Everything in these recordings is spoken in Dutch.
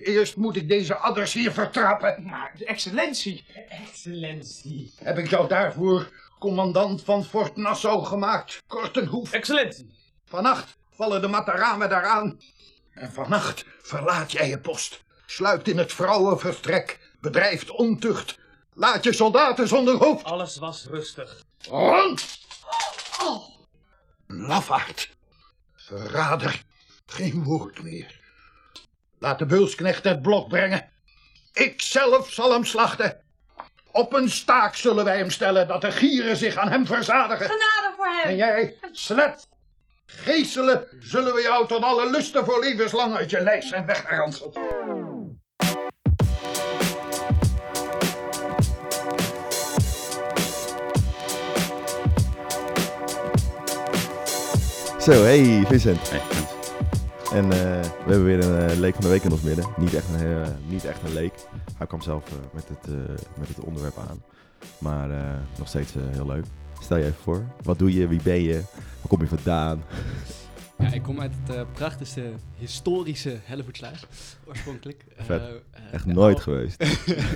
Eerst moet ik deze adders hier vertrappen. Maar, de excellentie. Excellentie. Heb ik jou daarvoor commandant van Fort Nassau gemaakt, Kortenhoef? Excellentie. Vannacht vallen de Mataramen daaraan. En vannacht verlaat jij je post. Sluipt in het vrouwenvertrek. Bedrijft ontucht. Laat je soldaten zonder hoofd. Alles was rustig. Rond! Lafaard. Verrader. Geen woord meer. Laat de beulsknecht het blok brengen. Ik zelf zal hem slachten. Op een staak zullen wij hem stellen dat de gieren zich aan hem verzadigen. Genade voor hem. En jij, slet, geeselen, zullen we jou tot alle lusten voor levenslang uit je lijf zijn weggeranseld. Zo, hey Vincent. En eh, we hebben weer een eh, leek van de week in ons midden. Niet echt een, eh, niet echt een leek. Hij kwam zelf met, het, met het onderwerp aan. Maar nog steeds heel leuk. Stel je even voor. Wat doe je? Wie ben je? Waar kom je vandaan? Ja, ik kom uit het prachtigste historische Hellevoetsluis, oorspronkelijk. Echt nooit oude- geweest.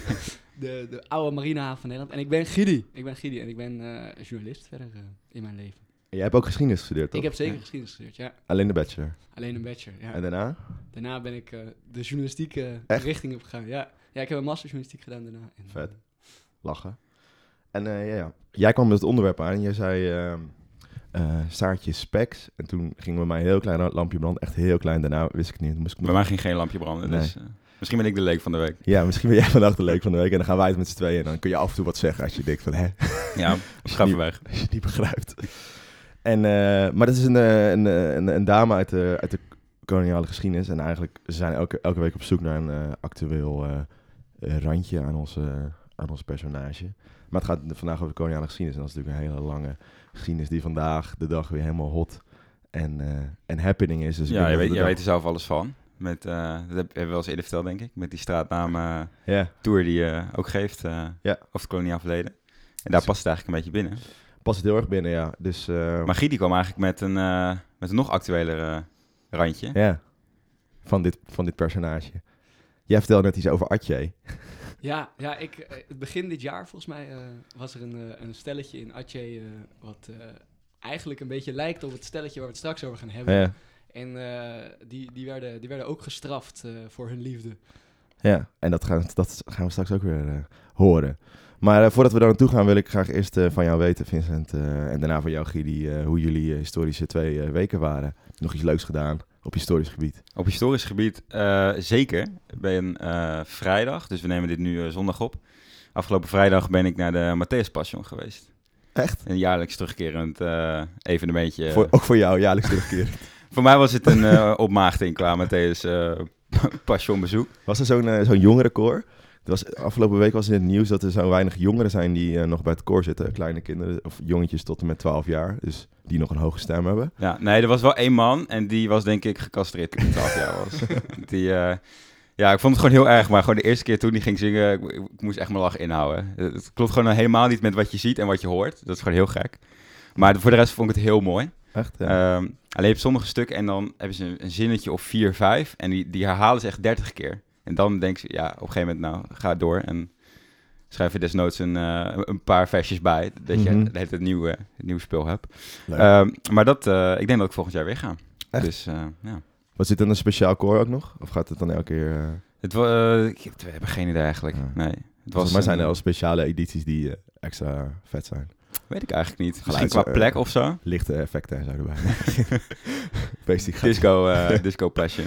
de, de oude marinehaven van Nederland. En ik ben Gidi. Ik ben Gidi en ik ben journalist verder in mijn leven. Jij hebt ook geschiedenis gestudeerd, toch? Ik heb zeker geschiedenis gestudeerd, ja. Alleen de bachelor. Alleen een bachelor, ja. En daarna? Daarna ben ik eh, de journalistieke Echt? richting opgegaan, ja. Ja, ik heb een master journalistiek gedaan daarna. En, Vet. Lachen. En eh, ja, ja, jij kwam met het onderwerp aan en jij zei ehm eh, staartje specs. En toen ging bij mij een heel klein lampje branden. Echt heel klein. Daarna wist ik niet. Toen moest ik Bij mij ging geen lampje branden, Nee. dus eh, misschien ben ik de leek van de week. Ja, misschien ben jij vandaag de leek van de week. En dan gaan wij het met z'n tweeën. En dan kun je af en toe wat zeggen als je denkt van... Hè, Ja, niet- weg. als je het niet begrijpt. En, eh, maar dat is een, eh, een, eh, een, een dame uit de, uit de koloniale geschiedenis. En eigenlijk ze zijn elke, elke week op zoek naar een actueel randje aan ons, aan ons personage. Maar het gaat vandaag over de koloniale geschiedenis. En dat is natuurlijk een hele lange geschiedenis die vandaag de dag weer helemaal hot en, en happening is. Dus Ja, je weet, we jij weet er zelf alles van. Met, dat heb- hebben we wel eens eerder verteld, denk ik. Met die straatnaam eh, Ja, tour die je ook geeft Ja. over het koloniaal verleden. En daar past het eigenlijk een beetje binnen. Past het heel erg binnen, ja. Dus eh, Maar Guy die kwam eigenlijk met een, eh, met een nog actueler eh, randje. ja, van dit, van dit personage. Jij vertelde net iets over Atje. Ja, ja ik, eh, het begin dit jaar volgens mij eh, was er een, eh, een stelletje in Atje eh, wat eh, eigenlijk een beetje lijkt op het stelletje waar we het straks over gaan hebben. Ja, En eh, die, die, werden, die werden ook gestraft eh, voor hun liefde. ja. en dat gaan, dat gaan we straks ook weer eh, horen. Maar eh, voordat we daar naartoe gaan, wil ik graag eerst eh, van jou weten, Vincent. eh, en daarna van jou, Gidi, hoe jullie historische twee weken waren. Nog iets leuks gedaan op historisch gebied. Op historisch gebied zeker. Ik ben vrijdag, dus we nemen dit nu zondag op. Afgelopen vrijdag ben ik naar de Matthäus Passion geweest. Echt? Een jaarlijks terugkerend evenementje. Voor, ook voor jou, jaarlijks terugkeer. Voor mij was het een eh opmaagding qua Matthäus Passion bezoek. Was er zo'n eh, zo'n jongerenkoor? Was, afgelopen week was in het nieuws dat er zo weinig jongeren zijn die eh, nog bij het koor zitten. Kleine kinderen of jongetjes tot en met 12 jaar. Dus die nog een hoge stem hebben. Ja, nee, er was wel één man en die was denk ik gecastreerd toen hij 12 jaar was. Die, eh, ja, ik vond het gewoon heel erg, maar gewoon de eerste keer toen hij ging zingen, ik, ik moest echt mijn lach inhouden. Het, klopt gewoon helemaal niet met wat je ziet en wat je hoort. Dat is gewoon heel gek. Maar voor de rest vond ik het heel mooi. Echt? Ja. Ehm, alleen op sommige stukken en dan hebben ze een, een zinnetje of vier, vijf en die, die herhalen ze echt dertig keer. En dan denk je, ja, op een gegeven moment, nou, ga door en schrijf je desnoods een, eh, een paar versjes bij, dat je Mhm. het, het, nieuwe, het nieuwe spul hebt. Ehm, maar dat, eh, ik denk dat ik volgend jaar weer ga. Echt? Dus eh, ja. Was dit dan een speciaal koor ook nog? Of gaat het dan elke keer... Het wa- ik heb, we hebben geen idee eigenlijk. Nee. Het was, mij zijn er al speciale edities die extra vet zijn. Weet ik eigenlijk niet. Misschien Geluids- qua plek eh, of zo. Lichte effecten en zo erbij. Basic Disco, eh, disco Passion.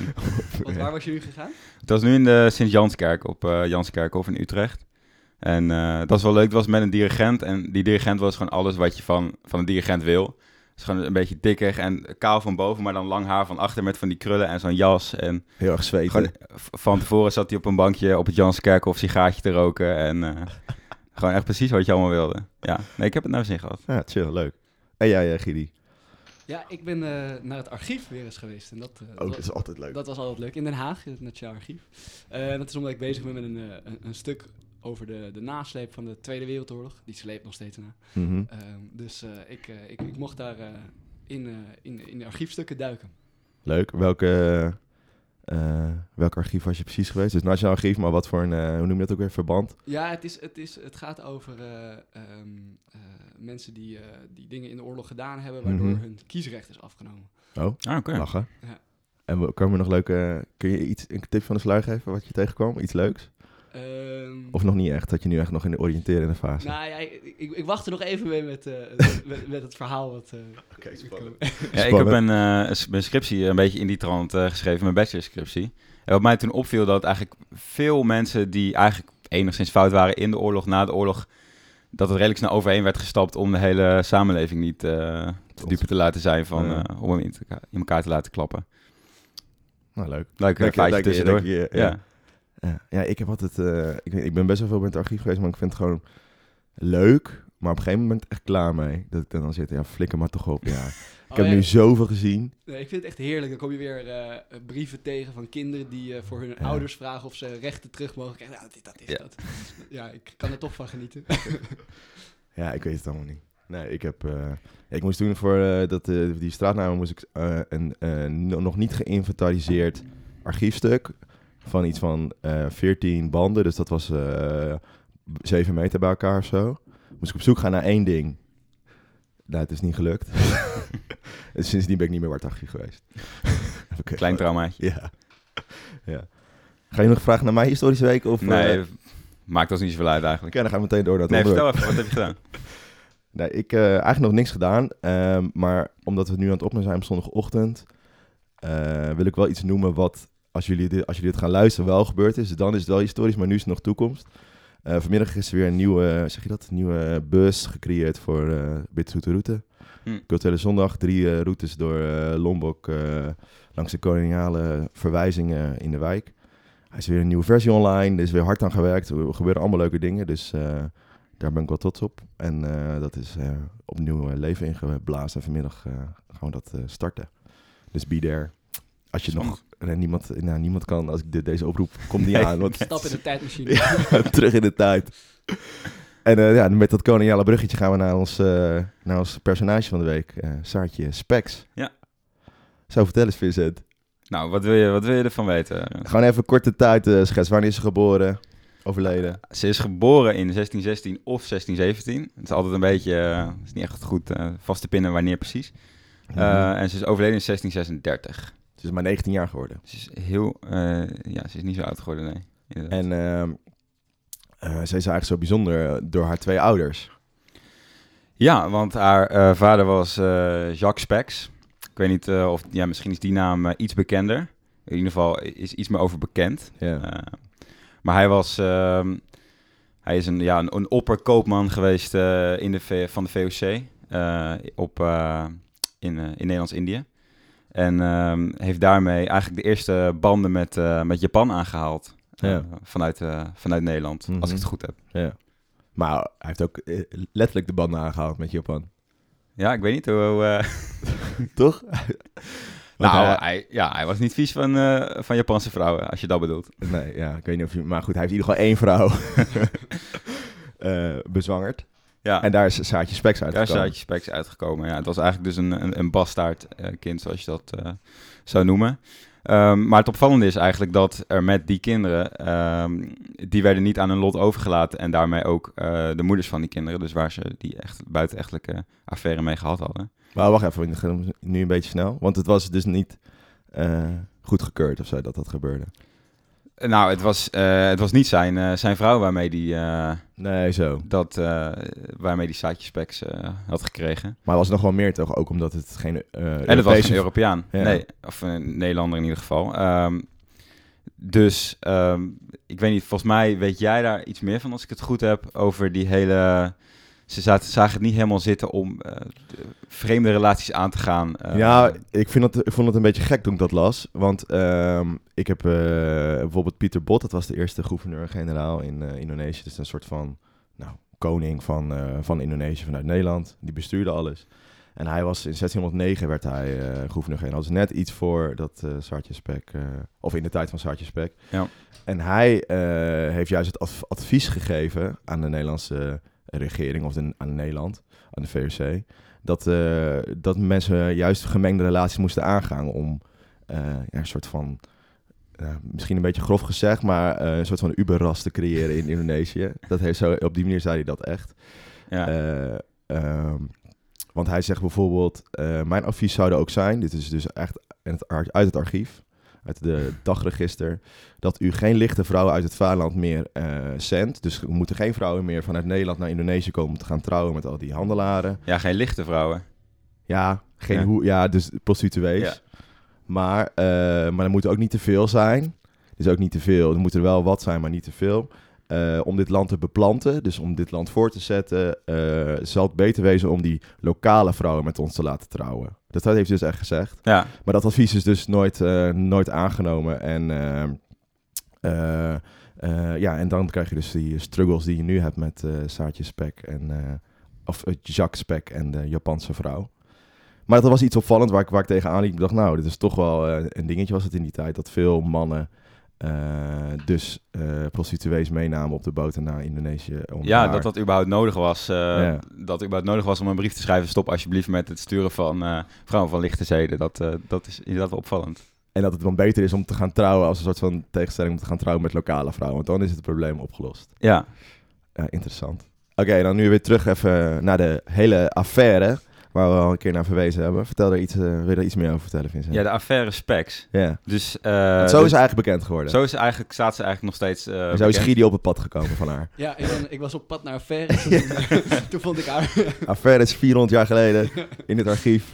Wat, waar was jullie gegaan? Het was nu in de Sint-Janskerk op eh Janskerkhof in Utrecht. En eh, dat was wel leuk. Het was met een dirigent. En die dirigent was gewoon alles wat je van, van een dirigent wil. Het is gewoon een beetje dikker en kaal van boven, maar dan lang haar van achter met van die krullen en zo'n jas. En Heel erg zweten. gewoon, v- van tevoren zat hij op een bankje op het Janskerkhof sigaartje te roken. En eh, gewoon echt precies wat je allemaal wilde. Ja, nee, ik heb het nou zin gehad. Ja, chill, leuk. En jij, eh, Gidi? Ja, ik ben eh, naar het archief weer eens geweest. En dat, eh, Oh, dat was- is altijd leuk. Dat was altijd leuk. In Den Haag, het Nationaal Archief. Eh, en dat is omdat ik bezig ben met een, eh, een, een stuk over de, de nasleep van de Tweede Wereldoorlog. Die sleept nog steeds na. Mhm. Ehm, dus eh, ik, ik, ik mocht daar eh, in, eh, in, in de archiefstukken duiken. Leuk. Welke welk archief was je precies geweest? Dus Nationaal Archief, maar wat voor een, eh, hoe noem je dat ook weer, verband? Ja, het, is, het, is, het gaat over eh, ehm, eh, mensen die, eh, die dingen in de oorlog gedaan hebben, waardoor Mhm. hun kiesrecht is afgenomen. Oh, Ah, oké. lachen. Ja. En we- komen er nog leuke... Kun je iets, een tip van de sluier geven wat je tegenkwam? Iets leuks? Ehm, Of nog niet echt? Dat je nu echt nog in de oriënterende fase? nou ja, ik, ik, ik wacht er nog even mee met, eh, met, met het verhaal. Wat, eh, Oké, ik- Ja, ik heb een, eh, s- mijn scriptie een beetje in die trant eh, geschreven, mijn bachelorscriptie. En wat mij toen opviel, dat eigenlijk veel mensen die eigenlijk enigszins fout waren in de oorlog, na de oorlog, dat het redelijk snel overheen werd gestapt om de hele samenleving niet eh te dupe te laten zijn, van, eh, om hem in, te- in elkaar te laten klappen. Nou, leuk. Leuk tussendoor. dank je, ja. ja. Ja, ja, ik heb altijd... eh, ik, ik ben best wel veel bij het archief geweest, maar ik vind het gewoon leuk. Maar op een gegeven moment echt klaar mee. Dat ik dan zit, ja, flikker maar toch op. Ja. Ik Oh, heb ja. nu zoveel gezien. Nee, ik vind het echt heerlijk. Dan kom je weer eh, brieven tegen van kinderen die eh, voor hun Ja. ouders vragen of ze rechten terug mogen krijgen. Nou, dit, dat is Ja. dat. Ja, ik kan er toch van genieten. Ja, ik weet het allemaal niet. Nee, ik heb... ik moest toen voor dat, die straatnamen moest ik een no- nog niet geïnventariseerd archiefstuk van iets van eh 14 banden. Dus dat was eh 7 meter bij elkaar of zo. Moest ik op zoek gaan naar één ding. Nou, het is niet gelukt. en sindsdien ben ik niet meer wartarchief geweest. Heb Klein traumaatje. Ja. ja. Ga je nog vragen naar mijn historische week? Of, Nee, eh, maakt ons niet zoveel uit eigenlijk. Oké, dan gaan we meteen door naar het Nee, onderwerp. vertel even, wat heb je gedaan? Nee, ik eh eigenlijk nog niks gedaan. ehm, maar omdat we nu aan het opnemen zijn op zondagochtend, wil ik wel iets noemen wat, als jullie, dit, als jullie dit gaan luisteren, wel gebeurd is. Dan is het wel historisch, maar nu is het nog toekomst. Eh, vanmiddag is er weer een nieuwe, zeg je dat, nieuwe bus gecreëerd voor eh Bitterzoete Route. Hm. Culturele zondag, drie eh, routes door eh, Lombok eh, langs de koloniale verwijzingen in de wijk. Hij is weer een nieuwe versie online, er is weer hard aan gewerkt. Er gebeuren allemaal leuke dingen, dus eh, daar ben ik wel trots op. En eh, dat is eh, opnieuw eh, leven ingeblazen. Vanmiddag eh, gaan we dat eh, starten. Dus be there. Als je nog... niemand, nou, niemand kan, als ik dit, deze oproep, komt niet aan. Want Stap in de tijdmachine. ja, terug in de tijd. En eh, ja, met dat koloniale bruggetje gaan we naar ons, eh, naar ons personage van de week. eh Saartje Specs. Ja. Zo, vertel eens Vincent. Nou, wat wil je, wat wil je ervan weten? Gewoon even korte tijd schets. Wanneer is ze geboren? Overleden? Ze is geboren in 1616 of 1617. Het is altijd een beetje, is niet echt goed vast te pinnen wanneer precies. Mhm. en ze is overleden in 1636. Ze is maar 19 jaar geworden. Ze is heel, eh, ja, ze is niet zo oud geworden, nee. Inderdaad. En ze is eigenlijk zo bijzonder eh, door haar twee ouders. Ja, want haar vader was Jacques Spex. Ik weet niet of, ja, misschien is die naam iets bekender. In ieder geval is iets meer over bekend. Ja. Maar hij was, ehm, hij is een, ja, een, een opperkoopman geweest in de van de VOC op, in, in Nederlands-Indië. En ehm, heeft daarmee eigenlijk de eerste banden met, eh, met Japan aangehaald. eh, vanuit, eh, vanuit Nederland, als Mhm. ik het goed heb. ja. Maar hij heeft ook letterlijk de banden aangehaald met Japan. Ja, ik weet niet hoe... Toch? Want nou, hij- hij, ja, hij was niet vies van, van Japanse vrouwen, als je dat bedoelt. Nee, ja, ik weet niet of je... Maar goed, hij heeft in ieder geval één vrouw bezwangerd. Ja, En daar is Saartje Specs daar is uitgekomen. Saatje Specs uitgekomen. Ja, het was eigenlijk dus een, een, een bastaard eh, kind, zoals je dat eh, zou noemen. Ehm, maar het opvallende is eigenlijk dat er met die kinderen, ehm, die werden niet aan hun lot overgelaten en daarmee ook eh, de moeders van die kinderen, dus waar ze die echt buitenechtelijke affaire mee gehad hadden. Maar wacht even, gaan nu een beetje snel. Want het was dus niet eh goedgekeurd of zo dat dat gebeurde. Nou, het was, eh, het was niet zijn, eh, zijn vrouw waarmee die, eh, Nee, zo. dat, waarmee die Saatje Specs eh, had gekregen. Maar was nog wel meer toch? Ook omdat het geen En het was een Europeaan. Ja. Nee, of een Nederlander in ieder geval. Ehm, dus ehm, ik weet niet, volgens mij weet jij daar iets meer van als ik het goed heb over die hele... Ze zaten, zagen het niet helemaal zitten om eh, de vreemde relaties aan te gaan. eh. Ja, ik, vind het, ik vond het een beetje gek toen ik dat las. Want ehm, ik heb eh, bijvoorbeeld Pieter Bot, dat was de eerste gouverneur-generaal in Indonesië. Dus een soort van nou, koning van, van Indonesië vanuit Nederland. Die bestuurde alles. En hij was in 1609 werd hij gouverneur-generaal. Dus net iets voor dat Saartje Spek, of in de tijd van Saartje Spek. Ja. En hij heeft juist het adv- advies gegeven aan de Nederlandse regering, of de, aan Nederland, aan de VOC dat, eh, dat mensen juist gemengde relaties moesten aangaan om eh, ja, een soort van misschien een beetje grof gezegd, maar eh, een soort van Uberras te creëren in Indonesië. Dat heeft zo, op die manier zei hij dat echt. Ja. Eh, ehm, want hij zegt bijvoorbeeld, mijn advies zou er ook zijn, dit is dus echt uit het archief, uit de dagregister, dat u geen lichte vrouwen uit het vaderland meer eh, zendt. Dus er moeten geen vrouwen meer vanuit Nederland naar Indonesië komen om te gaan trouwen met al die handelaren. ja, geen lichte vrouwen. Ja, geen Ja. hoe, ja, dus prostituees. Ja. Maar, eh, maar er moet ook niet te veel zijn. Dus ook niet te veel. Er moet er wel wat zijn, maar niet te veel. Eh, om dit land te beplanten, dus om dit land voor te zetten, zal het beter wezen om die lokale vrouwen met ons te laten trouwen. Dat, dat heeft hij dus echt gezegd. Ja, Maar dat advies is dus nooit, eh, nooit aangenomen. En, eh, eh, eh, ja, en dan krijg je dus die struggles die je nu hebt met Saatje Spek en, of Jacques Spek en de Japanse vrouw. Maar dat was iets opvallend waar ik, waar ik tegenaan liep. Ik dacht, nou, dit is toch wel een dingetje was het in die tijd. Dat veel mannen eh, dus eh, prostituees meenamen op de boten naar Indonesië. Om ja dat dat überhaupt nodig was. eh, Ja. Dat überhaupt nodig was om een brief te schrijven. Stop alsjeblieft met het sturen van vrouwen van lichte zeden. Dat, dat is inderdaad wel opvallend. En dat het dan beter is om te gaan trouwen als een soort van tegenstelling om te gaan trouwen met lokale vrouwen. Want dan is het probleem opgelost. Ja, Ja, interessant. Oké, dan nu weer terug even naar de hele affaire waar we al een keer naar verwezen hebben. Vertel er iets, eh, wil je er iets meer over vertellen, Vincent? ja de affaire Specs. Ja. Dus, eh, Want zo dus- is ze eigenlijk bekend geworden. zo is eigenlijk, staat ze eigenlijk nog steeds eh, en zo is. Gidi op het pad gekomen van haar. Ja, dan, ik was op pad naar Affaire. Toen, vond ik haar... affaire is 400 jaar geleden in het archief.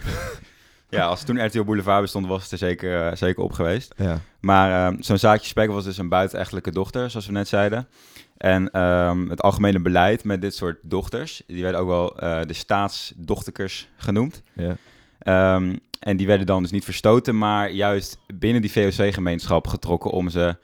Ja, als toen RTL Boulevard bestond, was het er zeker, zeker op geweest. Ja. Maar ehm, zo'n zaakje spek was dus een buitenechtelijke dochter, zoals we net zeiden. En ehm, het algemene beleid met dit soort dochters, die werden ook wel eh, de staatsdochterkers genoemd. Ja. Ehm, en die werden dan dus niet verstoten, maar juist binnen die VOC-gemeenschap getrokken om ze...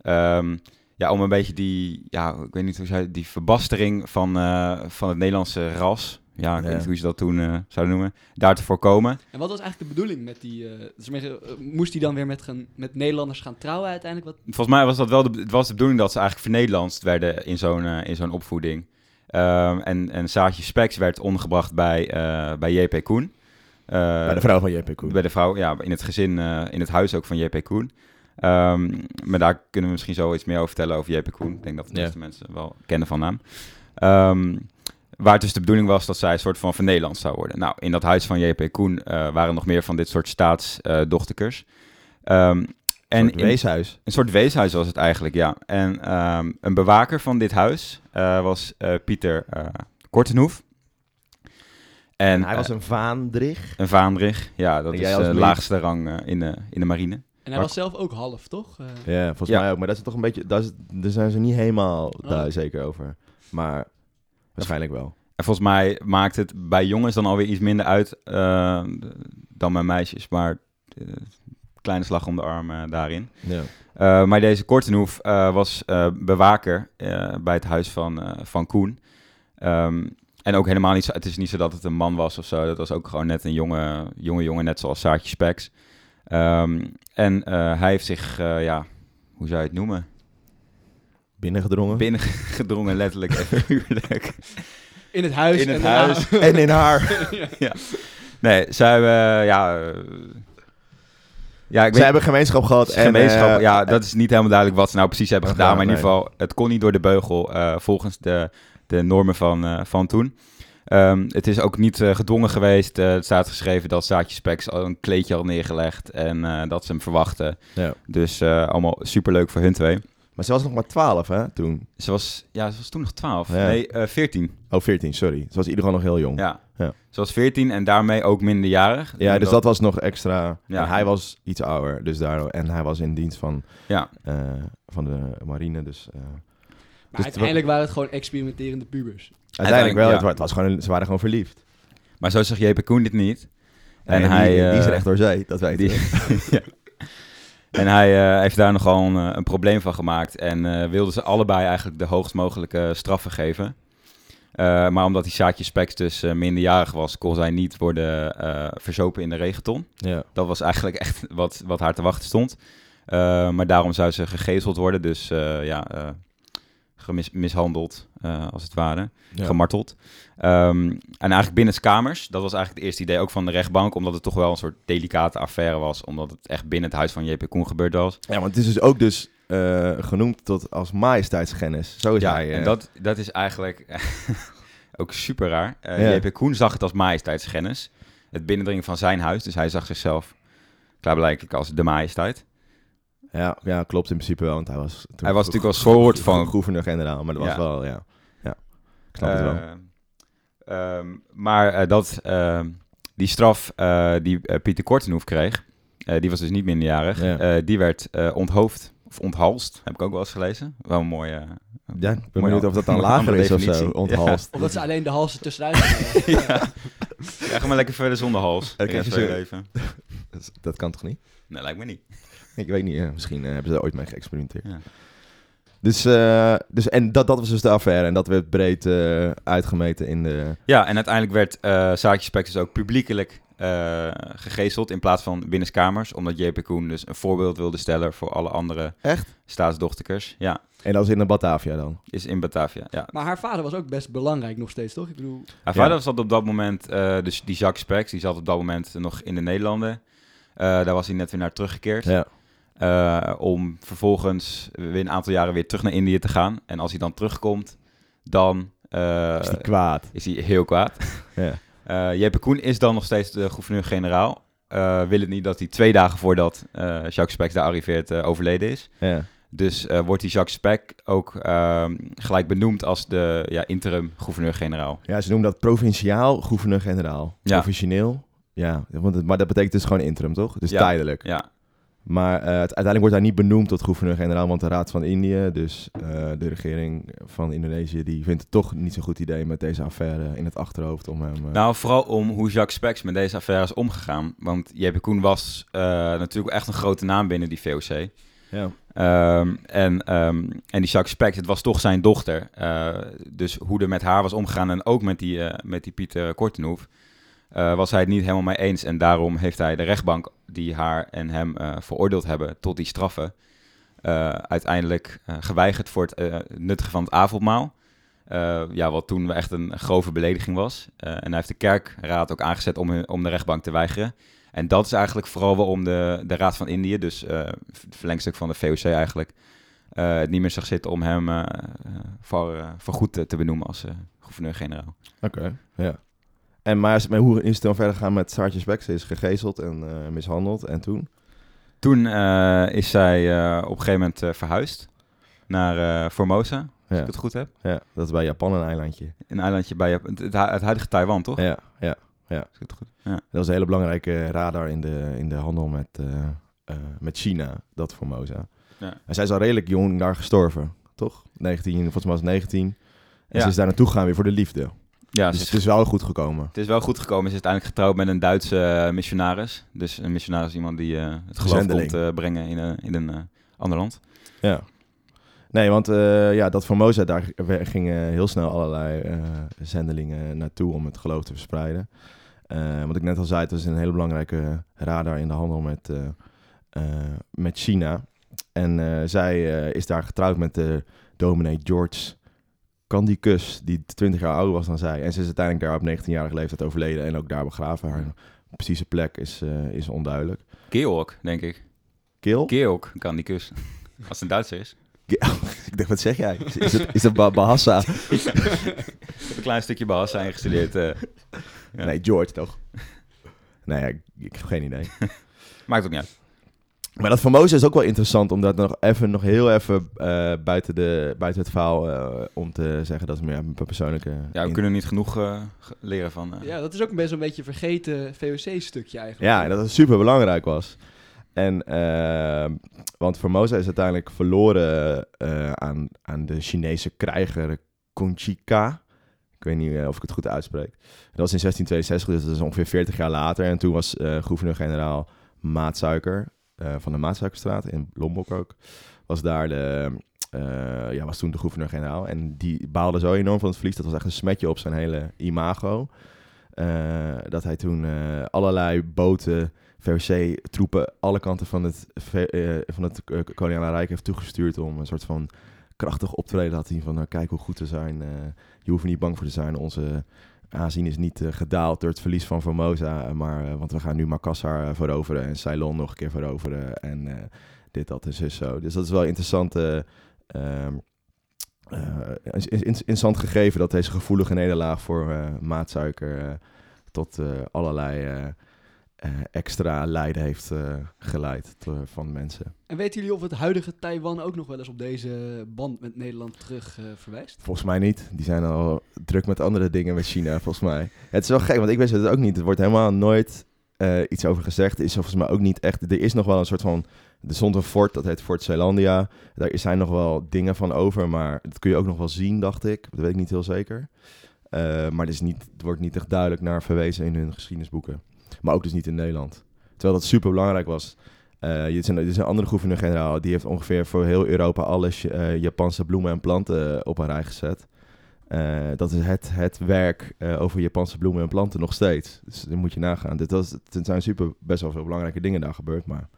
ehm, ja, om een beetje die, ja, ik weet niet hoe zei, die verbastering van, eh, van het Nederlandse ras, ja, ik weet niet hoe ze dat toen eh, zouden noemen, daar te voorkomen. En wat was eigenlijk de bedoeling met die... eh, dus eh, moest hij dan weer met, gaan, met Nederlanders gaan trouwen uiteindelijk? Wat, Volgens mij was dat wel de, het was de bedoeling dat ze eigenlijk vernederlandst werden in zo'n in zo'n opvoeding. Ehm, en, en Saatje Speks werd ondergebracht bij, eh, bij JP Koen. Eh, Bij de vrouw van JP Koen. Bij de vrouw, ja, in het gezin, eh, in het huis ook van JP Koen. Ehm, maar daar kunnen we misschien zo iets meer over vertellen over JP Koen. Ik denk dat de Ja. meeste mensen wel kennen van naam. Ehm, waar het dus de bedoeling was dat zij een soort van vernederlandst zou worden. Nou, in dat huis van JP Koen eh, waren nog meer van dit soort staatsdochterkers. Ehm en Een in- weeshuis. een soort weeshuis was het eigenlijk, ja. En ehm, een bewaker van dit huis eh, was eh, Pieter eh Kortenhoef. En hij was een vaandrig. een vaandrig, ja, dat is de laagste rang eh, in, de, in de marine. en hij Maar- was zelf ook half, toch? Eh, Ja, volgens Ja. mij ook. Maar dat is toch een beetje... Dat is, daar zijn ze niet helemaal Oh. daar zeker over. Maar waarschijnlijk wel. En volgens mij maakt het bij jongens dan alweer iets minder uit eh, dan bij meisjes. Maar eh, kleine slag om de arm eh, daarin. Ja. Maar deze Kortenhoef was bewaker bij het huis van, van Koen. Ehm, en ook helemaal niet zo, het is niet zo dat het een man was of zo. Dat was ook gewoon net een jonge, jonge jongen, net zoals Saartje Speks. Ehm, en hij heeft zich, ja, hoe zou je het noemen? Binnengedrongen. Binnengedrongen, letterlijk en figuurlijk. in het huis. In het en huis. en in haar. Nee, zij hebben, ja... eh, ja, ik Ze weet, hebben gemeenschap gehad. En, gemeenschap, eh, ja, dat is niet helemaal duidelijk wat ze nou precies hebben gedaan. Maar in ieder geval, het kon niet door de beugel eh, volgens de, de normen van, eh, van toen. Ehm, het is ook niet eh, gedwongen geweest. Eh, het staat geschreven dat Saatje Specs al een kleedje had neergelegd en eh, dat ze hem verwachten. Ja. Dus eh, allemaal superleuk voor hun twee. Maar ze was nog maar 12, hè, toen. Ze was, ja, ze was toen nog 12. Ja. Nee, eh 14. Oh, 14, sorry. Ze was in ieder geval nog heel jong. Ja. Ja. Ze was 14 en daarmee ook minderjarig. Ja, En dus dat was nog extra. Ja. En hij was iets ouder, dus daardoor. En hij was in dienst van, Ja, eh, van de marine, dus... eh, Maar Dus uiteindelijk waren het gewoon experimenterende pubers. uiteindelijk wel, ja. het, wa- het was gewoon, ze waren gewoon verliefd. maar zo zegt JP Koen dit niet. En, En, hij, die, die is recht door zee, dat weet ja. En hij eh, heeft daar nogal een, eh, een probleem van gemaakt. En eh wilde ze allebei eigenlijk de hoogst mogelijke straffen geven. Maar omdat die Saatje Speks dus minderjarig was, kon zij niet worden verzopen in de regenton. Ja. Dat was eigenlijk echt wat, wat haar te wachten stond. Maar daarom zou ze gegezeld worden. Dus ja, eh, gemis, mishandeld, eh, als het ware, Ja. gemarteld. Ehm, en eigenlijk binnen kamers, dat was eigenlijk het eerste idee ook van de rechtbank, omdat het toch wel een soort delicate affaire was, omdat het echt binnen het huis van JP Koen gebeurd was. Ja, want het is dus ook dus eh, genoemd tot als majesteitsgennis. Zo is Ja, hij. eh. en dat, dat is eigenlijk ook super raar. Eh, Ja. JP Koen zag het als majesteitsgennis, het binnendringen van zijn huis, dus hij zag zichzelf klaarblijkelijk als de majesteit. Ja, ja, klopt in principe wel. Want hij was, toen Hij was natuurlijk als soort van- gouverneur-generaal, maar dat was Ja. wel, ja. ja. Ik snap het wel. Eh, ehm, maar eh, dat, ehm, die straf eh, die Pieter Kortenhoef kreeg, eh, die was dus niet minderjarig, Ja. eh, die werd eh, onthoofd of onthalst, heb ik ook wel eens gelezen. Wel een mooie... Ja, ik ben benieuwd of dat dan lager is of zo, onthalst. Of dat ze alleen de halsen tussenuit hebben. ja. ja, ga maar lekker verder zonder hals. Dat kan toch niet? Nee, lijkt me niet. Ik weet niet, misschien eh, hebben ze er ooit mee geëxperimenteerd. Ja. Dus, eh, dus en dat, dat was dus de affaire en dat werd breed eh, uitgemeten in de... Ja, en uiteindelijk werd eh Spek dus ook publiekelijk eh gegezeld in plaats van binnenskamers, omdat JP Koen dus een voorbeeld wilde stellen voor alle andere Echt? staatsdochterkers. Ja, En dat was in de Batavia dan? is in Batavia, ja. Maar haar vader was ook best belangrijk nog steeds, toch? Ik bedoel, Haar Ja. vader zat op dat moment, eh, dus die Jacques Spex, die zat op dat moment nog in de Nederlanden. Eh, daar was hij net weer naar teruggekeerd. Ja. Eh, om vervolgens weer een aantal jaren weer terug naar Indië te gaan. En als hij dan terugkomt, dan eh, Is die kwaad? is hij heel kwaad. Ja. Eh JP Koen is dan nog steeds de gouverneur-generaal. Wil het niet dat hij twee dagen voordat Jacques Spex daar arriveert overleden is. Ja. Dus wordt die Jacques Speck ook ehm, gelijk benoemd als de ja, interim gouverneur-generaal. ja, ze noemen dat provinciaal gouverneur-generaal. Ja. Provisioneel? Ja, want het, maar dat betekent dus gewoon interim, toch? Dus Ja. tijdelijk. Ja, Maar eh, het- uiteindelijk wordt hij niet benoemd tot gouverneur-generaal, want de Raad van Indië, dus eh, de regering van Indonesië, die vindt het toch niet zo'n goed idee met deze affaire in het achterhoofd om hem... eh, Nou, vooral om hoe Jacques Spex met deze affaire is omgegaan. Want JP Koen was natuurlijk echt een grote naam binnen die VOC. ja. Ehm, en, ehm, en die Jacques Spex, het was toch zijn dochter. Dus hoe er met haar was omgegaan en ook met die, met die Pieter Kortenhoef... eh, was hij het niet helemaal mee eens. En daarom heeft hij de rechtbank die haar en hem eh, veroordeeld hebben tot die straffen... eh, uiteindelijk geweigerd voor het nuttigen van het avondmaal. Ja, wat toen echt een grove belediging was. En hij heeft de kerkraad ook aangezet om, om de rechtbank te weigeren. En dat is eigenlijk vooral waarom de, de Raad van Indië, dus het verlengstuk van de VOC eigenlijk, het niet meer zag zitten om hem voor, voor goed te, benoemen als gouverneur-generaal. Oké, ja. En maar, is- maar hoe is het dan verder gegaan met Saartje Spek? Ze is gegezeld en eh, mishandeld en toen? Toen eh, is zij eh, op een gegeven moment verhuisd naar Formosa, als Ja. ik het goed heb. ja, dat is bij Japan een eilandje. Een eilandje bij Jap- het, het, hu- het huidige Taiwan, toch? Ja, ja. Als ik het goed ja. Dat was een hele belangrijke radar in de, in de handel met, met China, dat Formosa. Ja. En zij is al redelijk jong daar gestorven, toch? 19, volgens mij was het 19. En Ja. ze is daar naartoe gegaan weer voor de liefde. Ja, dus het is wel goed gekomen. Het is wel goed gekomen. Ze is uiteindelijk getrouwd met een Duitse eh, missionaris. Dus een missionaris is iemand die eh, het geloof komt eh, brengen in, een in een ander land. Ja. Nee, want ja, dat Formosa, daar gingen heel snel allerlei zendelingen naartoe om het geloof te verspreiden. Eh, wat ik net al zei, het is een hele belangrijke radar in de handel met, met China. En zij is daar getrouwd met de dominee George Candicus, die 20 jaar ouder was dan zij. En ze is uiteindelijk daar op 19-jarige leeftijd overleden en ook daar begraven. Haar precieze plek is, eh, is onduidelijk. Georg, denk ik. Kil? Georg kan die kus. Als het een Duitser is. Ik dacht, wat zeg jij? Is het, is Bahasa? Ik heb een klein stukje Bahasa ingestudeerd. eh. Ja. Nee, George toch? nee, ik, ik heb geen idee. Maakt ook niet uit. Maar dat Formosa is ook wel interessant, omdat nog even, nog heel even eh, buiten, de, buiten het verhaal, eh, om te zeggen, dat is meer een persoonlijke... Ja, we in- kunnen niet genoeg eh, leren van... eh, ja, dat is ook best een beetje een vergeten VOC-stukje eigenlijk. Ja, en dat het super belangrijk was. En, want Formosa is uiteindelijk verloren eh, aan, aan de Chinese krijger Conchica. Ik weet niet of ik het goed uitspreek. Dat was in 1662, dus dat is ongeveer 40 jaar later. En toen was eh, gouverneur-generaal Maatsuiker eh, van de Maatsuikerstraat in Lombok ook. Was daar de, eh, ja, was toen de gouverneur-generaal. En die baalde zo enorm van het verlies. Dat was echt een smetje op zijn hele imago. Eh, dat hij toen allerlei boten, VOC-troepen, alle kanten van het, van het koloniale rijk heeft toegestuurd om een soort van krachtig optreden laten zien van, nou, kijk hoe goed we zijn. eh, je hoeft er niet bang voor te zijn. Onze aanzien is niet eh, gedaald door het verlies van Formosa, eh, maar, want we gaan nu Makassar veroveren en Ceylon nog een keer veroveren en dit, dat en zo. Dus dat is wel interessant. eh, is- interessant gegeven dat deze gevoelige nederlaag voor eh, maatsuiker tot allerlei extra lijden heeft eh, geleid van mensen. En weten jullie of het huidige Taiwan ook nog wel eens op deze band met Nederland terug eh, verwijst? Volgens mij niet. Die zijn al druk met andere dingen met China, volgens mij. Het is wel gek, want ik wist het ook niet. Er wordt helemaal nooit eh, iets over gezegd. Er is volgens mij ook niet echt... Er is nog wel een soort van... Er stond een fort, dat heet Fort Zeelandia. Daar zijn nog wel dingen van over, maar dat kun je ook nog wel zien, dacht ik. Dat weet ik niet heel zeker. Eh, maar het, is niet, het wordt niet echt duidelijk naar verwezen in hun geschiedenisboeken. Maar ook dus niet in Nederland. Terwijl dat super belangrijk was. Je- er, is een, er is een andere gouverneur-generaal, die heeft ongeveer voor heel Europa alle eh, Japanse bloemen en planten eh, op een rij gezet. Dat is het, het werk over Japanse bloemen en planten nog steeds. Dus dat moet je nagaan. Dit was, het zijn super best wel veel belangrijke dingen daar gebeurd, maar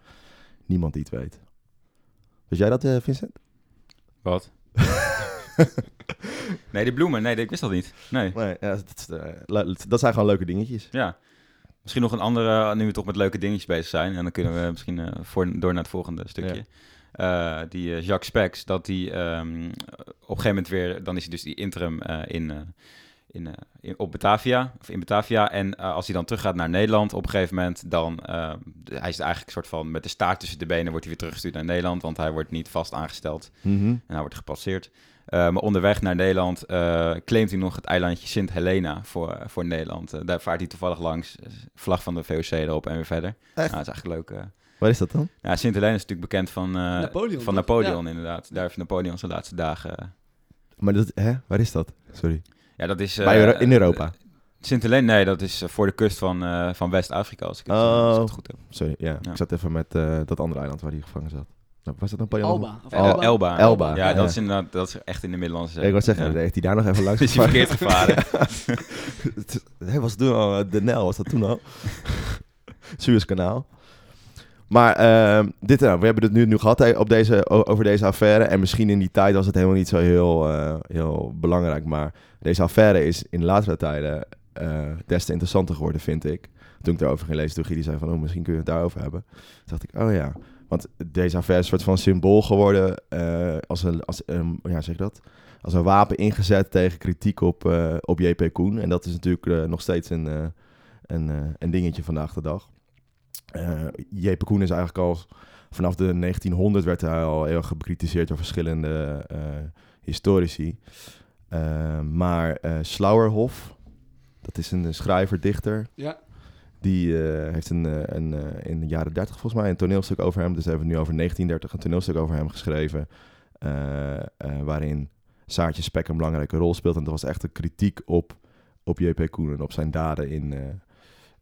niemand die het weet. Weet jij dat, Vincent? Wat? nee, die bloemen. Nee, ik wist dat niet. Nee. Nee, ja, dat, dat zijn gewoon leuke dingetjes. Ja. Misschien nog een andere, nu we toch met leuke dingetjes bezig zijn. En dan kunnen we misschien eh, voor, door naar het volgende stukje. Eh, die eh, Jacques Spex, dat die ehm, op een gegeven moment weer... Dan is hij dus die interim in, eh, in, in, op Batavia. Of in Batavia. En als hij dan teruggaat naar Nederland op een gegeven moment... Dan, hij is eigenlijk een soort van met de staart tussen de benen... wordt hij weer teruggestuurd naar Nederland. Want hij wordt niet vast aangesteld. Mhm. En hij wordt gepasseerd. Eh, maar onderweg naar Nederland eh, claimt hij nog het eilandje Sint Helena voor, eh, voor Nederland. Daar vaart hij toevallig langs. Vlag van de VOC erop en weer verder. Echt? Nou, dat is eigenlijk leuk. eh. Waar is dat dan? Ja, Sint Helena is natuurlijk bekend van, eh, Napoleon, van? Napoleon inderdaad. Daar heeft Napoleon zijn laatste dagen... Maar dat, hè? Waar is dat? Sorry. ja, dat is... eh, Euro- in Europa? Sint Helena, nee, dat is voor de kust van, eh, van West-Afrika, als ik het, Oh. als ik het goed heb. Sorry, ja. Ja. Ik zat even met eh, dat andere eiland waar hij gevangen zat. Was dat? Alba. Of Eh, Elba. Elba. Elba, Ja, dat is inderdaad dat is echt in de Middellandse Zee. Ik wou zeggen, Ja. heeft hij daar nog even langs Is hij verkeerd gevaren? Hij was toen al, eh, de Nel was dat toen al. Suezkanaal. Maar ehm, dit, nou, we hebben het nu, nu gehad hè, op deze, over deze affaire. En misschien in die tijd was het helemaal niet zo heel, eh, heel belangrijk. Maar deze affaire is in latere tijden eh, des te interessanter geworden, vind ik. Toen ik daarover ging lezen, toen Guy die zei van... Oh, misschien kun je het daarover hebben. Toen dacht ik, oh ja. Want deze affaire is een van symbool geworden... eh, als, een, als, ja, zeg dat? als een wapen ingezet tegen kritiek op, eh, op JP Koen. En dat is natuurlijk eh, nog steeds een, een, een dingetje vandaag de dag. JP Koen is eigenlijk al vanaf de 1900 werd hij al heel erg door verschillende historici. Maar Slauerhoff, dat is een schrijver-dichter. Ja. Die eh, heeft een, eh, een, eh, in de jaren 30 volgens mij een toneelstuk over hem. Dus we hebben het nu over 1930 een toneelstuk over hem geschreven. waarin Saartje Spek een belangrijke rol speelt. En dat was echt een kritiek op, op JP Koen en op zijn daden in,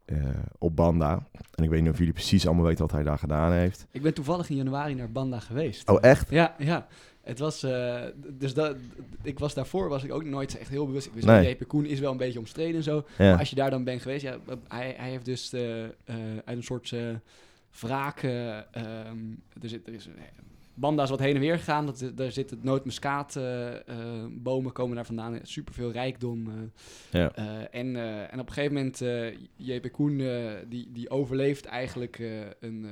eh, op Banda. En ik weet niet of jullie precies allemaal weten wat hij daar gedaan heeft. Ik ben toevallig in januari naar Banda geweest. Oh, echt? Ja, ja. Het was, eh, dus dat, ik was daarvoor was ik ook nooit echt heel bewust. Ik wist Nee. JP Koen is wel een beetje omstreden en zo. Ja. Maar als je daar dan bent geweest, ja, hij, hij heeft dus eh, uit een soort wraak. ehm, er, zit, er is een, Banda is wat heen en weer gegaan. Dat, daar zit het nootmuskaat eh, bomen komen daar vandaan. Superveel rijkdom. eh. Ja. Eh, en, en op een gegeven moment, JP Koen, die, die overleeft eigenlijk een,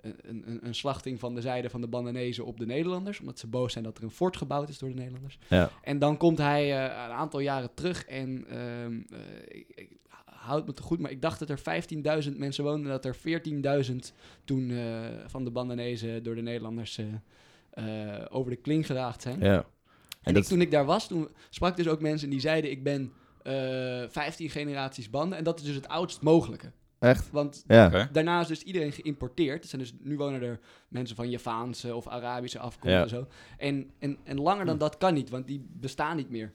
een, een, een slachting van de zijde van de Bandanezen op de Nederlanders. Omdat ze boos zijn dat er een fort gebouwd is door de Nederlanders. Ja. En dan komt hij een aantal jaren terug en ehm, eh, ik, ik houd me te goed, maar ik dacht dat er 15.000 mensen woonden, dat er 14.000 toen eh, van de Bandanezen door de Nederlanders eh, eh, over de kling geraakt zijn. ja. En En dat- ik, toen ik daar was, toen sprak dus ook mensen die zeiden: Ik ben eh 15 generaties banden. En dat is dus het oudst mogelijke. Echt? Want Ja. Daarna is dus iedereen geïmporteerd. Er zijn dus, nu wonen er mensen van Javaanse of Arabische afkomst Ja. en zo. En, en, en langer dan dat kan niet, want die bestaan niet meer.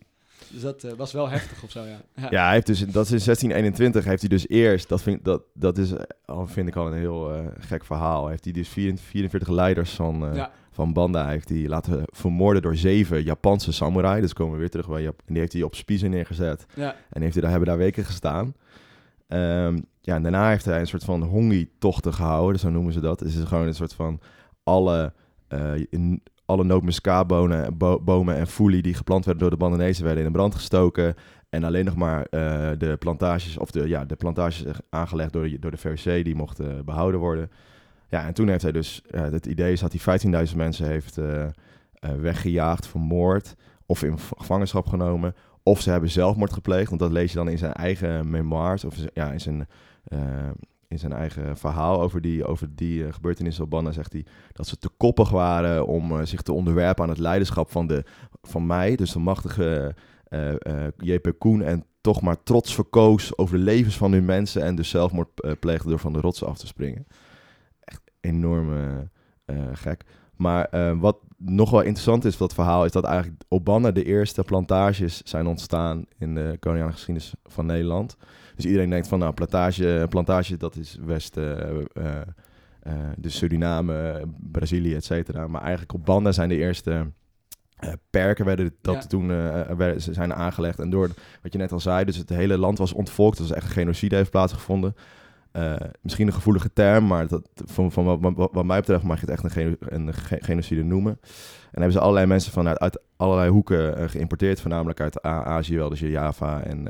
Dus dat eh, was wel heftig of zo, ja. ja. Ja, hij heeft dus, dat is in 1621 heeft hij dus eerst, dat vind, dat, dat is, al vind ik al een heel eh, gek verhaal, heeft hij dus 44, 44 leiders van, Ja. van Banda heeft hij laten vermoorden door zeven Japanse samurai. Dus komen we weer terug bij Jap en die heeft hij op spiezen neergezet. Ja. En heeft hij daar, hebben daar weken gestaan. Ehm, ja, en daarna heeft hij een soort van hongi-tochten gehouden, zo noemen ze dat. Dus het is gewoon een soort van alle, in- alle nootmuskaatbomen bo bomen en foelie die geplant werden door de Bandanezen werden in brand gestoken. En alleen nog maar eh, de plantages, of de, ja, de plantages aangelegd door de, door de VOC, die mochten behouden worden. Ja, en toen heeft hij dus, ja, het idee is dat hij 15.000 mensen heeft eh, eh, weggejaagd, vermoord of in gevangenschap genomen. Of ze hebben zelfmoord gepleegd, want dat lees je dan in zijn eigen memoirs, of ja, in zijn, eh, in zijn eigen verhaal over die, over die eh, gebeurtenissen op Banna, zegt hij dat ze te koppig waren om eh, zich te onderwerpen aan het leiderschap van, de, van mij, dus de machtige eh, eh, JP Koen, en toch maar trots verkoos over de levens van hun mensen en dus zelfmoord pleegde door van de rotsen af te springen. Echt enorm eh, gek. Maar wat nog wel interessant is van dat verhaal, is dat eigenlijk op Banna de eerste plantages zijn ontstaan in de koloniale geschiedenis van Nederland. Dus iedereen denkt van, nou, plantage, plantage dat is West, eh, eh, eh, dus Suriname, Brazilië, et cetera. Maar eigenlijk op Banda zijn de eerste perken werden dat Ja. toen werden, ze zijn aangelegd. En door wat je net al zei, dus het hele land was ontvolkt. Dus echt een genocide heeft plaatsgevonden. Misschien een gevoelige term, maar dat, van, van wat, wat, wat mij betreft mag je het echt een, geno- een ge- genocide noemen. En hebben ze allerlei mensen vanuit uit allerlei hoeken geïmporteerd, voornamelijk uit A- Azië wel, dus Java en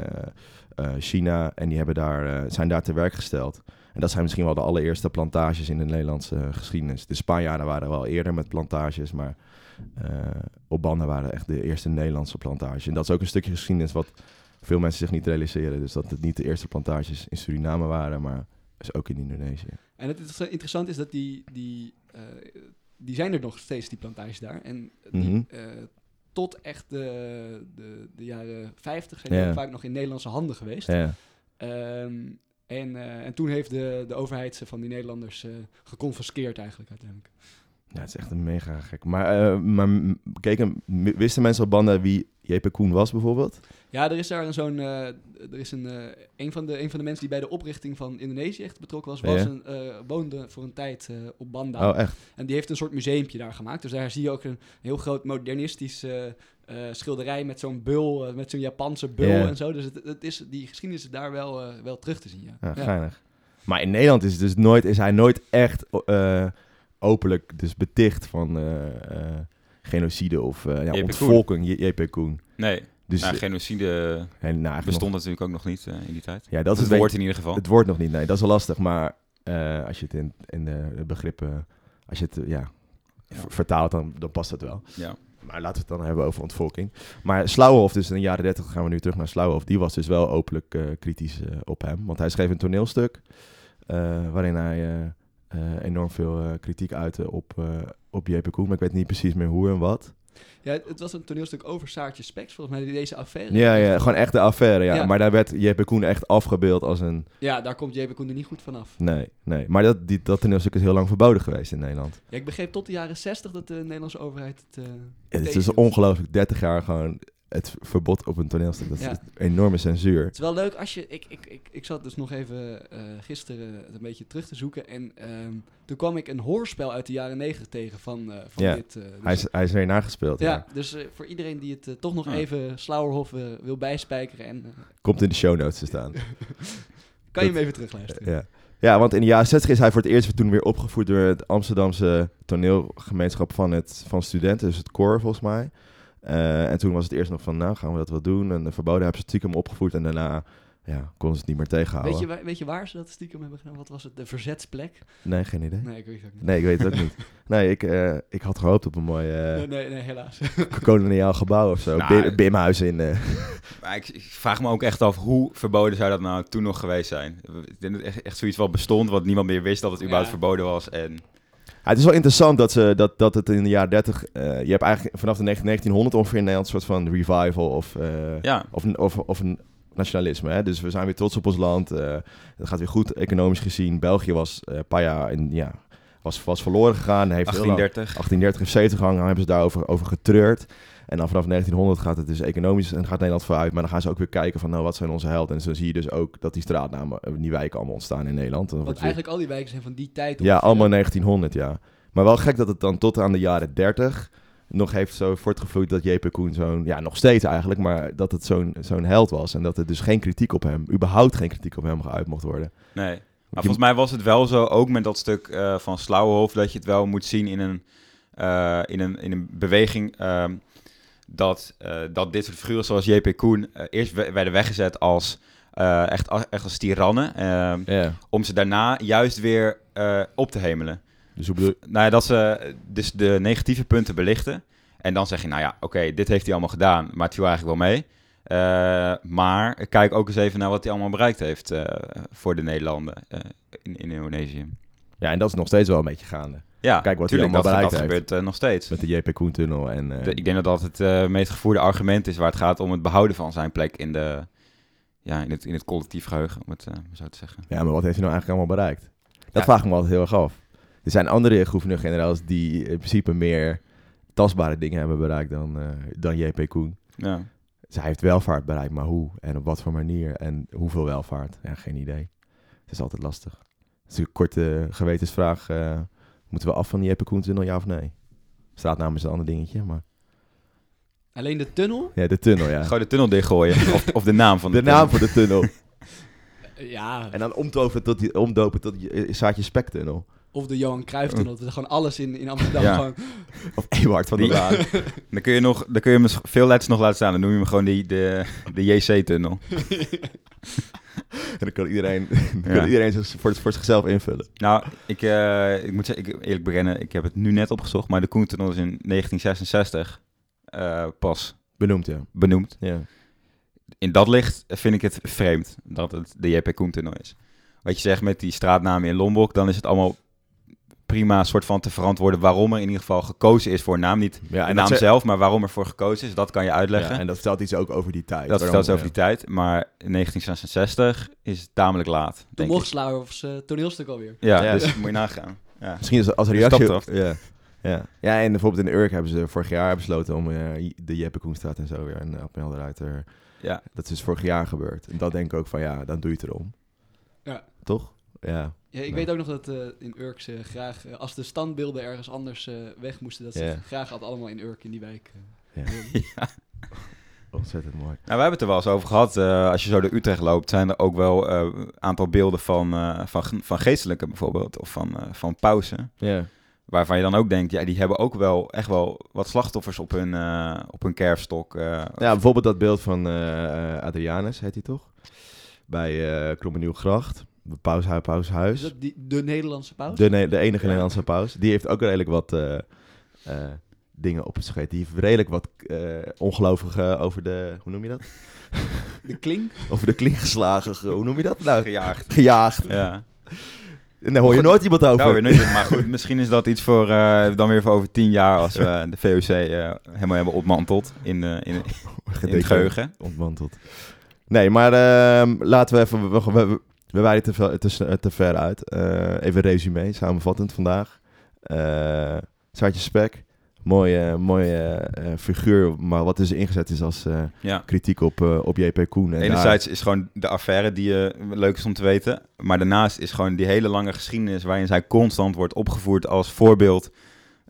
China. En die hebben daar, eh, zijn daar te werk gesteld. En dat zijn misschien wel de allereerste plantages in de Nederlandse eh, geschiedenis. De Spanjaarden waren wel eerder met plantages, maar eh op Banda waren echt de eerste Nederlandse plantages. En dat is ook een stukje geschiedenis wat veel mensen zich niet realiseren. Dus dat het niet de eerste plantages in Suriname waren, maar dus ook in Indonesië. En het is- interessant is dat die, die, eh, die zijn er nog steeds, die plantages daar. En die, Mhm. eh, tot echt de, de, de jaren 50 zijn vaak nog in Nederlandse handen geweest. Ehm, en, eh, en toen heeft de, de overheid ze van die Nederlanders eh geconfiskeerd eigenlijk uiteindelijk. Ja het is echt een mega gek. Maar, eh, maar keken, wisten mensen op Banda wie JP Koen was bijvoorbeeld? Ja, er is daar een zo'n. eh, er is een, eh, een, van de, een van de mensen die bij de oprichting van Indonesië echt betrokken was, was Ja. een, woonde voor een tijd op Banda. Oh, echt? En die heeft een soort museumpje daar gemaakt. Dus daar zie je ook een heel groot modernistisch schilderij met zo'n bul, met zo'n Japanse bul Ja. en zo. Dus het, het is, die geschiedenis is daar wel, wel terug te zien. Ja. Ja, Ja. geinig. Maar in Nederland is, het dus nooit, is hij nooit echt openlijk dus beticht van eh, eh, genocide of eh ja, Koen. ontvolking, JP Koen. Nee, Dus, nou, genocide en, nou, eigenlijk bestond nog- natuurlijk ook nog niet in die tijd. ja, dat Dat is het woord in ieder geval. Het woord nog niet, nee, dat is wel lastig. Maar als je het in, in de, begrippen, als je het ja, Ja. ver- vertaalt, dan, dan past het wel. Ja. Maar laten we het dan hebben over ontvolking. Maar Slauwhof, dus in de jaren 30 gaan we nu terug naar Slauwhof. Die was dus wel openlijk kritisch op hem. Want hij schreef een toneelstuk waarin hij enorm veel eh, kritiek uitte op, eh, op JP Koen. Maar ik weet niet precies meer hoe en wat. Ja, het- was een toneelstuk over Saartje Speks, volgens mij, deze affaire. Ja, ja gewoon echt de affaire. Ja. Ja. Maar daar werd JP Koen echt afgebeeld als een... Ja, daar komt JB Koen er niet goed vanaf. Nee, nee. Maar dat, die, dat toneelstuk is heel lang verboden geweest in Nederland. Ja, ik begreep tot de jaren 60 dat de Nederlandse overheid het. eh, Ja, het is ongelooflijk. 30 jaar gewoon het verbod op een toneelstuk. Dat is Ja. een enorme censuur. Het is wel leuk als je. Ik, ik, ik, ik zat dus nog even eh, gisteren het een beetje terug te zoeken. En ehm, toen kwam ik een hoorspel uit de jaren 90 tegen van, eh, van Ja, dit. eh, dus- Hij is, hij is weer nagespeeld. ja, Ja. dus voor iedereen die het toch nog Ah. even Slauerhof wil bijspijkeren. En, Komt in de show notes te staan. kan je hem even terugluisteren. Ja. ja, want in de jaren 60 is hij voor het eerst toen weer opgevoerd door het Amsterdamse toneelgemeenschap van, het, van studenten, dus het koor volgens mij. Eh, en toen was het eerst nog van, nou gaan we dat wel doen. En de verboden hebben ze stiekem opgevoerd en daarna ja, konden ze het niet meer tegenhouden. Weet je, waar, weet je waar ze dat stiekem hebben gedaan? Wat was het? De verzetsplek? Nee, geen idee. Nee, ik weet het ook niet. Nee, ik weet het ook niet. Nee, ik, eh, ik had gehoopt op een mooi eh, Nee, nee, nee, helaas. koloniaal gebouw of zo. Nou, Bim- Bimhuis in... eh, Maar ik, ik vraag me ook echt af, hoe verboden zou dat nou toen nog geweest zijn? Ik denk dat echt, echt zoiets wel bestond, wat niemand meer wist dat het überhaupt Ja. verboden was. En Ja, het is wel interessant dat, ze, dat, dat het in de jaren 30... eh, je hebt eigenlijk vanaf de 19- 1900 ongeveer in Nederland een soort van revival of... eh, ja, Of een, of, of een nationalisme. Hè? Dus we zijn weer trots op ons land. eh het gaat weer goed economisch gezien. België was een paar jaar in, ja, was, was verloren gegaan. Heeft heel lang- 1830. 1830 heeft 70 gehangen. Dan hebben ze daarover over getreurd. En dan vanaf 1900 gaat het dus economisch en gaat Nederland vooruit. Maar dan gaan ze ook weer kijken van nou, wat zijn onze helden. En zo zie je dus ook dat die straatnamen, eh, die wijken allemaal ontstaan in Nederland. Want weer- eigenlijk al die wijken zijn van die tijd. ja, allemaal 1900, ja. Maar wel gek dat het dan tot aan de jaren 30 nog heeft zo voortgevloeid dat JP Koen zo'n, ja, nog steeds eigenlijk, maar dat het zo'n zo'n held was. En dat er dus geen kritiek op hem, überhaupt geen kritiek op hem geuit mocht worden. Nee. Maar Je- volgens mij was het wel zo, ook met dat stuk eh, van Slauwenhof, dat je het wel moet zien in een eh, in, een, in een beweging ehm, dat, eh, dat dit soort figuren zoals JP Koen eh, eerst we- werden weggezet als, eh, echt, echt als tirannen, ehm, om ze daarna juist weer op te hemelen. Dus hoe bedoel Nou ja, dat ze dus de negatieve punten belichten. En dan zeg je, nou ja, oké, dit heeft hij allemaal gedaan, maar het viel eigenlijk wel mee. Maar kijk ook eens even naar wat hij allemaal bereikt heeft voor de Nederlanden in, in Indonesië. Ja, en dat is nog steeds wel een beetje gaande. Ja, Kijk wat hij tuurlijk, allemaal dat, dat gebeurt eh, nog steeds. Met de JP Koen-tunnel en... eh, De- ik denk dat dat het eh, meest gevoerde argument is waar het gaat om het behouden van zijn plek in, de, ja, in, het, in het collectief geheugen, om het zo te zeggen. Ja, maar wat heeft hij nou eigenlijk allemaal bereikt? Dat Ja. vraag ik me altijd heel erg af. Er zijn andere gouverneur-generaals die in principe meer tastbare dingen hebben bereikt dan, dan JP Koen. Ja. Zij heeft welvaart bereikt, maar hoe en op wat voor manier en hoeveel welvaart? Ja, geen idee. Het is altijd lastig. Het is een korte gewetensvraag. eh, moeten we af van die JP Koen-tunnel, ja of nee? Straatnaam is een ander dingetje, maar... Alleen de tunnel? Ja, de tunnel, ja. Gewoon de tunnel dichtgooien, of, of de naam van de, De naam voor de tunnel. Ja, En dan omdopen tot die, omdopen tot eh, Saatje Spektunnel. Of de Johan Cruijff-tunnel. Dat is gewoon alles in, in Amsterdam. Ja. Gewoon, Of Ewart van der Die- Laan. Dan kun je nog dan kun je hem veel letters nog laten staan. Dan noem je hem gewoon die, de, de JC-tunnel. En dan kan iedereen, dan Ja. kan iedereen voor, voor zichzelf invullen. Nou, ik, eh, ik moet zeggen, ik, eerlijk beginnen, ik heb het nu net opgezocht, maar de Koentunnel is in 1966 eh, pas Benoemd, ja. benoemd. ja. In dat licht vind ik het vreemd dat het de JP Koentunnel is. Wat je zegt met die straatnamen in Lombok, dan is het allemaal prima soort van te verantwoorden waarom er in ieder geval gekozen is voor een naam. Niet ja de naam ze- zelf, maar waarom er voor gekozen is, dat kan je uitleggen. Ja, en dat vertelt iets ook over die tijd. dat vertelt ze over die tijd, maar in 1966 is het tamelijk laat. Toen mocht. Slauwers eh toneelstuk alweer. Ja, Ja. dus moet je nagaan. Ja. Misschien is als Een reactie... Ja. Ja. ja, en bijvoorbeeld in Urk hebben ze vorig jaar besloten om eh, de Jeppe Koenstraat en zo weer een Appelderuiter. Ja. Dat is vorig jaar gebeurd. En dat denk ik ook van ja, dan doe je het erom. Ja. Toch? Ja. Ja, ik weet ook nog dat eh, in Urk ze graag, eh, als de standbeelden ergens anders eh, weg moesten, dat ze graag altijd allemaal in Urk in die wijk. ja. Ja. Ontzettend mooi. Nou, we hebben het er wel eens over gehad. eh, als je zo door Utrecht loopt, zijn er ook wel eh, een aantal beelden van, eh, van, van geestelijken bijvoorbeeld. Of van, eh, van pausen. Ja. Waarvan je dan ook denkt, ja, die hebben ook wel echt wel wat slachtoffers op hun, eh, op hun kerfstok. eh. Ja, bijvoorbeeld dat beeld van Adrianus, heet hij toch? Bij eh Kromme Nieuwgracht. De paushuis, Is paushuis. dat die, de Nederlandse paus? De, ne- de enige Ja. Nederlandse paus. Die heeft ook redelijk wat eh, eh, dingen op het scheet. Die heeft redelijk wat eh ongelovigen over de... Hoe noem je dat? De Kling? Over de kling geslagen. ge- Hoe noem je dat? Nou, gejaagd. gejaagd. Ja. En daar hoor je nooit iemand over. Nou, maar goed, misschien is dat iets voor eh, dan weer voor over tien jaar als we de VOC eh, helemaal hebben ontmanteld in, eh, in, in het geheugen. Ontmanteld. Nee, maar ehm, laten we even... We, we, we, wijden te, veel- te, te ver uit. Eh, even resume, samenvattend vandaag. Eh Saartje Spek. Mooie, mooie eh, figuur, maar wat dus ingezet is als eh, Ja. kritiek op, eh, op JP Koen. En Enerzijds is gewoon de affaire die eh, leuk is om te weten. Maar daarnaast is gewoon die hele lange geschiedenis waarin zij constant wordt opgevoerd als voorbeeld.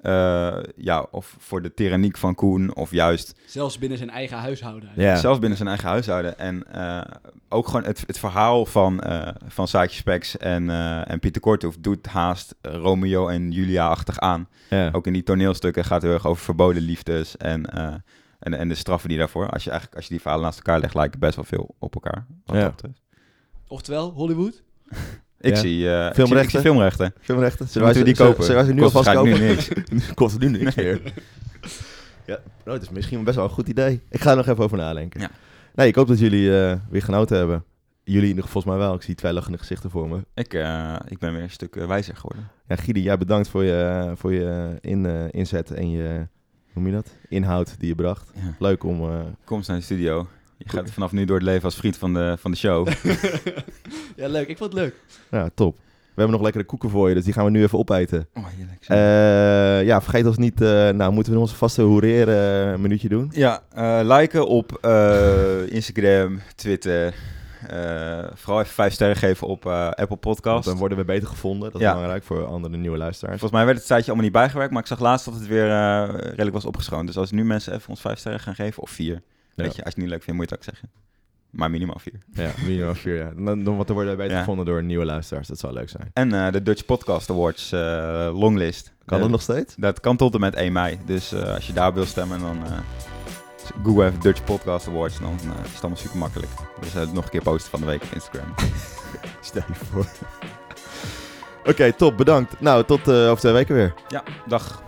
Eh, ja, of voor de tyranniek van Koen. Of juist Zelfs binnen zijn eigen huishouden. ja. zelfs binnen zijn eigen huishouden. En eh, ook gewoon het, het verhaal van, eh van Saatje Speks en, eh, en Pieter Korthoef doet haast Romeo en Julia-achtig aan. ja. Ook in die toneelstukken gaat het heel erg over verboden liefdes en, eh, en, en de straffen die daarvoor. Als je eigenlijk als je die verhalen naast elkaar legt, lijken best wel veel op elkaar. Wat Ja. dat betreft. Oftewel, Hollywood? Ik Ja. zie, eh, ik zie- ik Filmrechten? zie filmrechten. Filmrechten? Zullen we die kopen? Zullen we nu alvast kopen? nu Kost het nu niks meer. ja, nou, het is misschien best wel een goed idee. Ik ga er nog even over nadenken. Ja. Nee, ik hoop dat jullie eh, weer genoten hebben. Jullie in ieder geval volgens mij wel. Ik zie twee lachende gezichten voor me. Ik, eh, ik ben weer een stuk wijzer geworden. Ja, Gidi, jij bedankt voor je, voor je in, inzet en je, hoe noem je dat? Inhoud die je bracht. Ja. Leuk om... Kom eens naar de studio. Je gaat vanaf nu door het leven als vriend van de, van de show. ja, leuk. Ik vond het leuk. ja, top. We hebben nog lekkere koeken voor je, dus die gaan we nu even opeten. Oh, heerlijk. Eh, ja, vergeet ons niet... eh, nou, moeten we onze vaste hoereren een minuutje doen? Ja, eh, liken op eh, Instagram, Twitter. eh, vooral even vijf sterren geven op eh, Apple Want Podcast. dan worden we beter gevonden. Dat is Ja. belangrijk voor andere nieuwe luisteraars. Volgens mij werd het tijdje allemaal niet bijgewerkt, maar ik zag laatst dat het weer eh, redelijk was opgeschoond. Dus als nu mensen even ons vijf sterren gaan geven, of vier, weet je, als je het niet leuk vindt, moet je het ook zeggen. Maar minimaal vier. Ja, minimaal vier, ja. Dan, dan wat worden beter Ja. gevonden door nieuwe luisteraars. Dat zou leuk zijn. En eh, de Dutch Podcast Awards eh, longlist. Kan dat nog steeds? Dat kan tot en met 1 mei. Dus eh, als je daar wil stemmen, dan google even Dutch Podcast Awards. Dan is het allemaal super makkelijk. Dus nog een keer posten van de week op Instagram. Stel je voor. Oké, top. Bedankt. Nou, tot over twee weken weer. ja, dag.